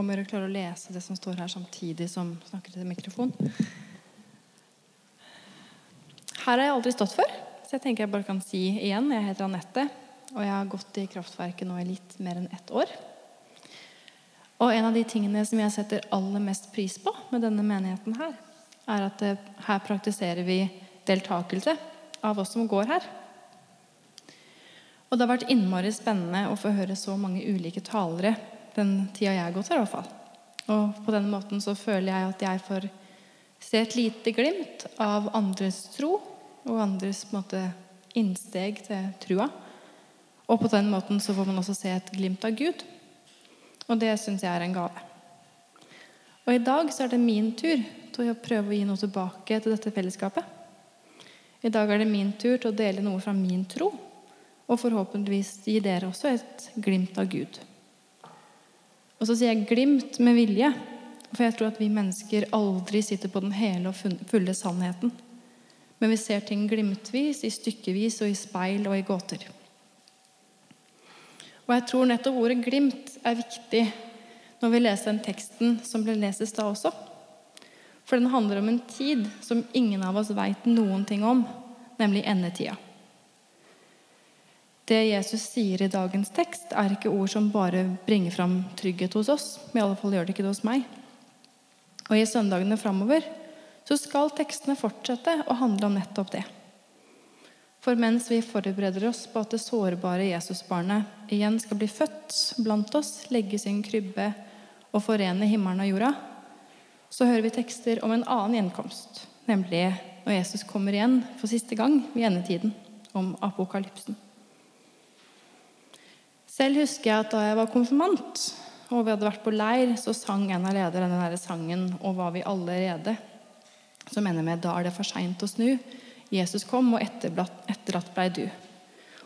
om å å klare å lese det som står her, samtidig som snakker til mikrofon. Her har jeg aldri stått før, så jeg tenker jeg bare kan si igjen. Jeg heter Anette, og jeg har gått i Kraftverket nå i litt mer enn ett år. Og en av de tingene som jeg setter aller mest pris på med denne menigheten her, er at her praktiserer vi deltakelse av oss som går her. Og det har vært innmari spennende å få høre så mange ulike talere den tida jeg har gått i hvert fall. Og på den måten så føler jeg at jeg får se et lite glimt av andres tro og andres på en måte, innsteg til trua. Og på den måten så får man også se et glimt av Gud. Og det syns jeg er en gave. Og i dag så er det min tur til å prøve å gi noe tilbake til dette fellesskapet. I dag er det min tur til å dele noe fra min tro, og forhåpentligvis gi dere også et glimt av Gud. Og så sier jeg 'glimt' med vilje, for jeg tror at vi mennesker aldri sitter på den hele og fulle sannheten. Men vi ser ting glimtvis, i stykkevis og i speil og i gåter. Og jeg tror nettopp ordet 'glimt' er viktig når vi leser den teksten som ble lest i stad også. For den handler om en tid som ingen av oss veit noen ting om, nemlig endetida. Det Jesus sier i dagens tekst, er ikke ord som bare bringer fram trygghet hos oss. I alle fall gjør det ikke det hos meg. Og i søndagene framover så skal tekstene fortsette å handle om nettopp det. For mens vi forbereder oss på at det sårbare Jesusbarnet igjen skal bli født blant oss, legge sin krybbe og forene himmelen og jorda, så hører vi tekster om en annen gjenkomst, nemlig når Jesus kommer igjen for siste gang i endetiden, om apokalypsen. Selv husker jeg at da jeg var konfirmant og vi hadde vært på leir, så sang en av lederne denne sangen 'Og var vi allerede', som ender med 'Da er det for seint å snu'. Jesus kom, og etterlatt blei du.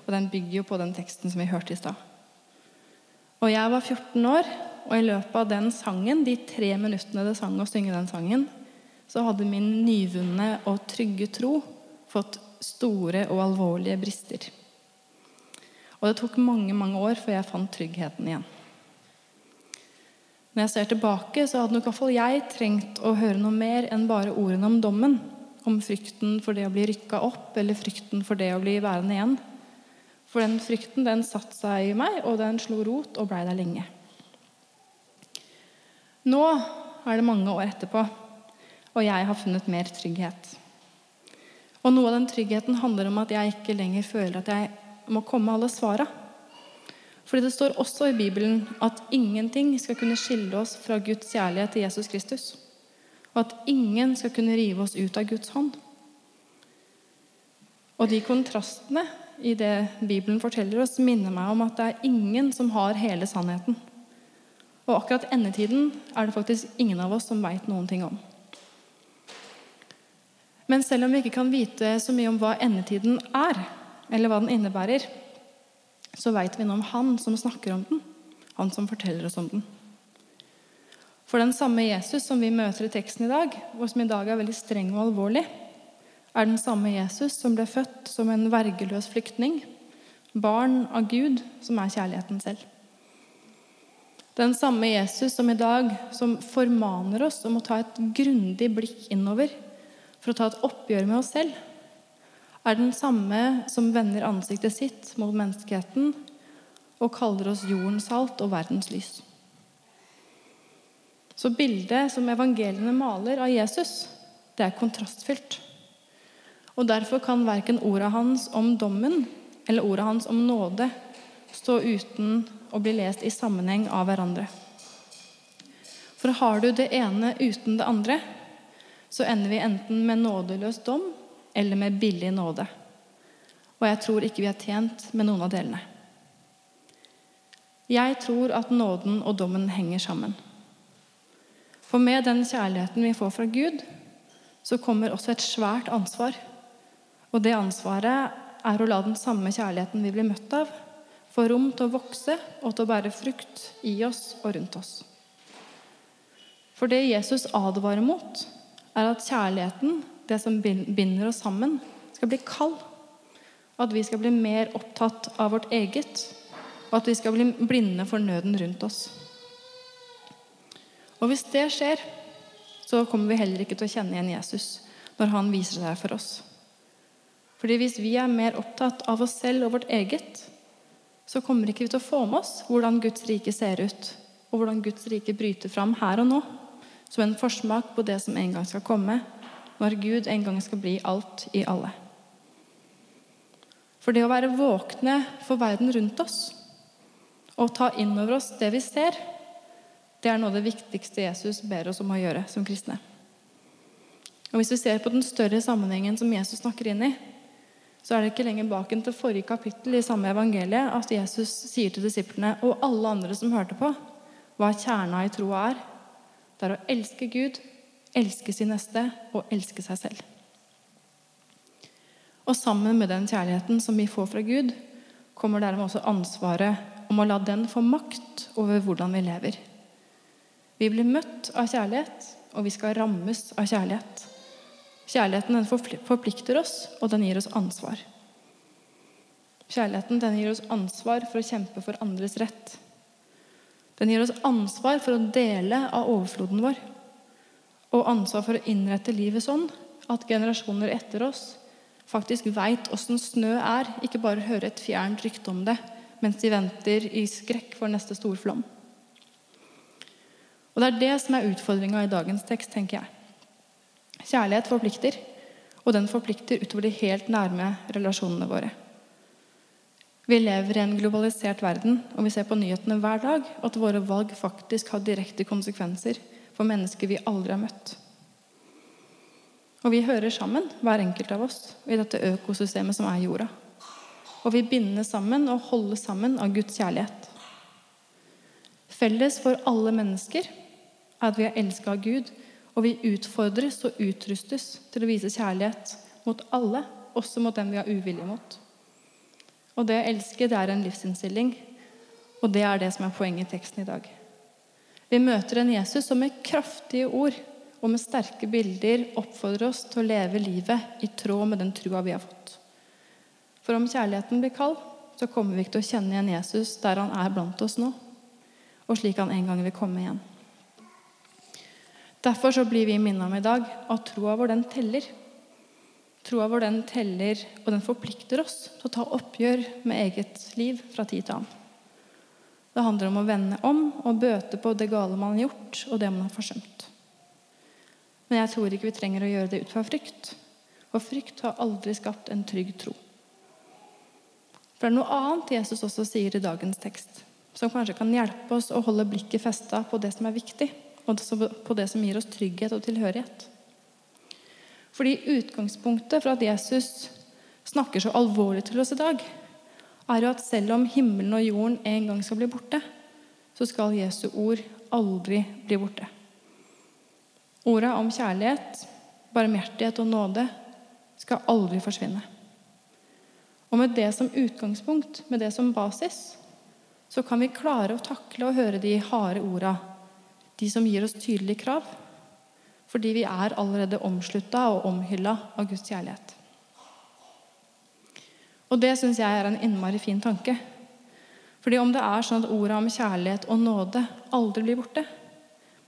Og Den bygger jo på den teksten som vi hørte i stad. Og jeg var 14 år, og i løpet av den sangen, de tre minuttene det sang å synge den sangen, så hadde min nyvunne og trygge tro fått store og alvorlige brister. Og det tok mange, mange år før jeg fant tryggheten igjen. Når jeg ser tilbake, så hadde nok iallfall jeg trengt å høre noe mer enn bare ordene om dommen om frykten for det å bli rykka opp, eller frykten for det å bli værende igjen. For den frykten den satte seg i meg, og den slo rot og blei der lenge. Nå er det mange år etterpå, og jeg har funnet mer trygghet. Og noe av den tryggheten handler om at jeg ikke lenger føler at jeg må komme med alle svara. Fordi det står også i Bibelen at ingenting skal kunne skille oss fra Guds kjærlighet til Jesus Kristus og at ingen skal kunne rive oss ut av Guds hånd. Og de kontrastene i det Bibelen forteller oss, minner meg om at det er ingen som har hele sannheten. Og akkurat endetiden er det faktisk ingen av oss som veit noen ting om. Men selv om vi ikke kan vite så mye om hva endetiden er, eller hva den innebærer, så veit vi noe om Han som snakker om den, han som forteller oss om den. For den samme Jesus som vi møter i teksten i dag, og som i dag er veldig streng og alvorlig, er den samme Jesus som ble født som en vergeløs flyktning, barn av Gud, som er kjærligheten selv. Den samme Jesus som i dag som formaner oss om å ta et grundig blikk innover for å ta et oppgjør med oss selv, er den samme som vender ansiktet sitt mot menneskeheten og kaller oss jordens salt og verdens lys. Så bildet som evangeliene maler av Jesus, det er kontrastfylt. Og Derfor kan verken orda hans om dommen eller orda hans om nåde stå uten å bli lest i sammenheng av hverandre. For har du det ene uten det andre, så ender vi enten med nådeløs dom eller med billig nåde. Og jeg tror ikke vi er tjent med noen av delene. Jeg tror at nåden og dommen henger sammen. For med den kjærligheten vi får fra Gud, så kommer også et svært ansvar. Og det ansvaret er å la den samme kjærligheten vi blir møtt av, få rom til å vokse og til å bære frukt i oss og rundt oss. For det Jesus advarer mot, er at kjærligheten, det som binder oss sammen, skal bli kald. At vi skal bli mer opptatt av vårt eget, og at vi skal bli blinde for nøden rundt oss. Og hvis det skjer, så kommer vi heller ikke til å kjenne igjen Jesus når han viser seg for oss. Fordi hvis vi er mer opptatt av oss selv og vårt eget, så kommer ikke vi til å få med oss hvordan Guds rike ser ut, og hvordan Guds rike bryter fram her og nå, som en forsmak på det som en gang skal komme, når Gud en gang skal bli alt i alle. For det å være våkne for verden rundt oss og ta inn over oss det vi ser, det er noe av det viktigste Jesus ber oss om å gjøre som kristne. Og Hvis vi ser på den større sammenhengen som Jesus snakker inn i, så er det ikke lenger baken til forrige kapittel i samme evangeliet at Jesus sier til disiplene og alle andre som hørte på, hva kjerna i troa er. Det er å elske Gud, elske sin neste og elske seg selv. Og sammen med den kjærligheten som vi får fra Gud, kommer dermed også ansvaret om å la den få makt over hvordan vi lever. Vi blir møtt av kjærlighet, og vi skal rammes av kjærlighet. Kjærligheten den forplikter oss, og den gir oss ansvar. Kjærligheten den gir oss ansvar for å kjempe for andres rett. Den gir oss ansvar for å dele av overfloden vår, ansvar for å innrette livet sånn at generasjoner etter oss faktisk veit åssen snø er, ikke bare hører et fjernt rykte om det mens de venter i skrekk for neste storflom. Og Det er det som er utfordringa i dagens tekst, tenker jeg. Kjærlighet forplikter, og den forplikter utover de helt nærme relasjonene våre. Vi lever i en globalisert verden, og vi ser på nyhetene hver dag at våre valg faktisk har direkte konsekvenser for mennesker vi aldri har møtt. Og vi hører sammen, hver enkelt av oss, i dette økosystemet som er jorda. Og vi bindes sammen og holdes sammen av Guds kjærlighet. Felles for alle mennesker er at vi er elska av Gud, og vi utfordres og utrustes til å vise kjærlighet mot alle, også mot dem vi har uvilje mot. Og det å elske, det er en livsinnstilling, og det er det som er poenget i teksten i dag. Vi møter en Jesus som med kraftige ord og med sterke bilder oppfordrer oss til å leve livet i tråd med den trua vi har fått. For om kjærligheten blir kald, så kommer vi ikke til å kjenne igjen Jesus der han er blant oss nå, og slik han en gang vil komme igjen. Derfor så blir vi minnet om i dag at troa vår den teller. Troa vår den teller, og den forplikter oss til å ta oppgjør med eget liv fra tid til annen. Det handler om å vende om og bøte på det gale man har gjort, og det man har forsømt. Men jeg tror ikke vi trenger å gjøre det ut fra frykt. Og frykt har aldri skapt en trygg tro. For det er noe annet Jesus også sier i dagens tekst, som kanskje kan hjelpe oss å holde blikket festa på det som er viktig, og på det som gir oss trygghet og tilhørighet. Fordi utgangspunktet for at Jesus snakker så alvorlig til oss i dag, er jo at selv om himmelen og jorden en gang skal bli borte, så skal Jesu ord aldri bli borte. Orda om kjærlighet, barmhjertighet og nåde skal aldri forsvinne. Og med det som utgangspunkt, med det som basis, så kan vi klare å takle og høre de harde orda, de som gir oss tydelige krav, fordi vi er allerede omslutta og omhylla av Guds kjærlighet. Og det syns jeg er en innmari fin tanke. Fordi om det er sånn at orda om kjærlighet og nåde aldri blir borte,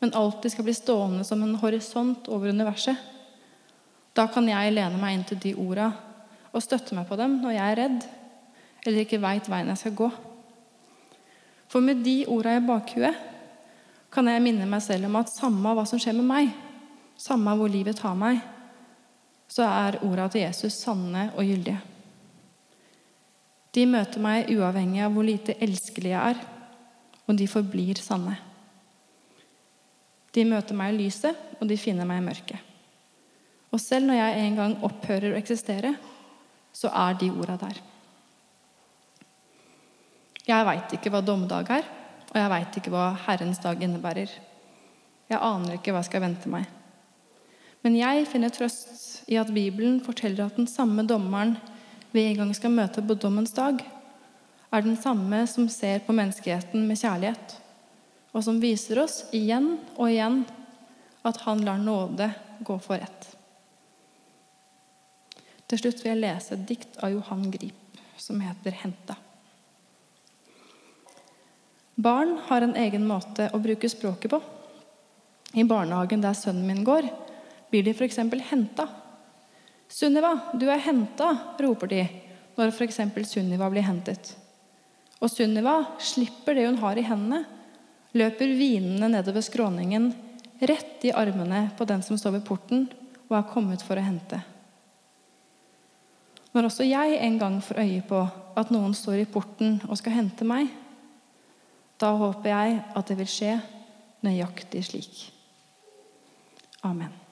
men alltid skal bli stående som en horisont over universet, da kan jeg lene meg inn til de orda og støtte meg på dem når jeg er redd eller ikke veit veien jeg skal gå. For med de orda i bakhuet kan jeg minne meg selv om at samme hva som skjer med meg, samme hvor livet tar meg, så er orda til Jesus sanne og gyldige. De møter meg uavhengig av hvor lite elskelig jeg er, og de forblir sanne. De møter meg i lyset, og de finner meg i mørket. Og selv når jeg en gang opphører å eksistere, så er de orda der. Jeg veit ikke hva dommedag er, og jeg veit ikke hva Herrens dag innebærer. Jeg aner ikke hva jeg skal vente meg. Men jeg finner trøst i at Bibelen forteller at den samme dommeren vi en gang skal møte på dommens dag, er den samme som ser på menneskeheten med kjærlighet og som viser oss igjen og igjen at han lar nåde gå for rett. Til slutt vil jeg lese et dikt av Johan Grip som heter 'Henta'. Barn har en egen måte å bruke språket på. i barnehagen der sønnen min går, blir de f.eks. henta. 'Sunniva, du er henta', roper de når f.eks. Sunniva blir hentet. Og Sunniva slipper det hun har i hendene, løper hvinende nedover skråningen, rett i armene på den som står ved porten og er kommet for å hente. Når også jeg en gang får øye på at noen står i porten og skal hente meg, da håper jeg at det vil skje nøyaktig slik. Amen.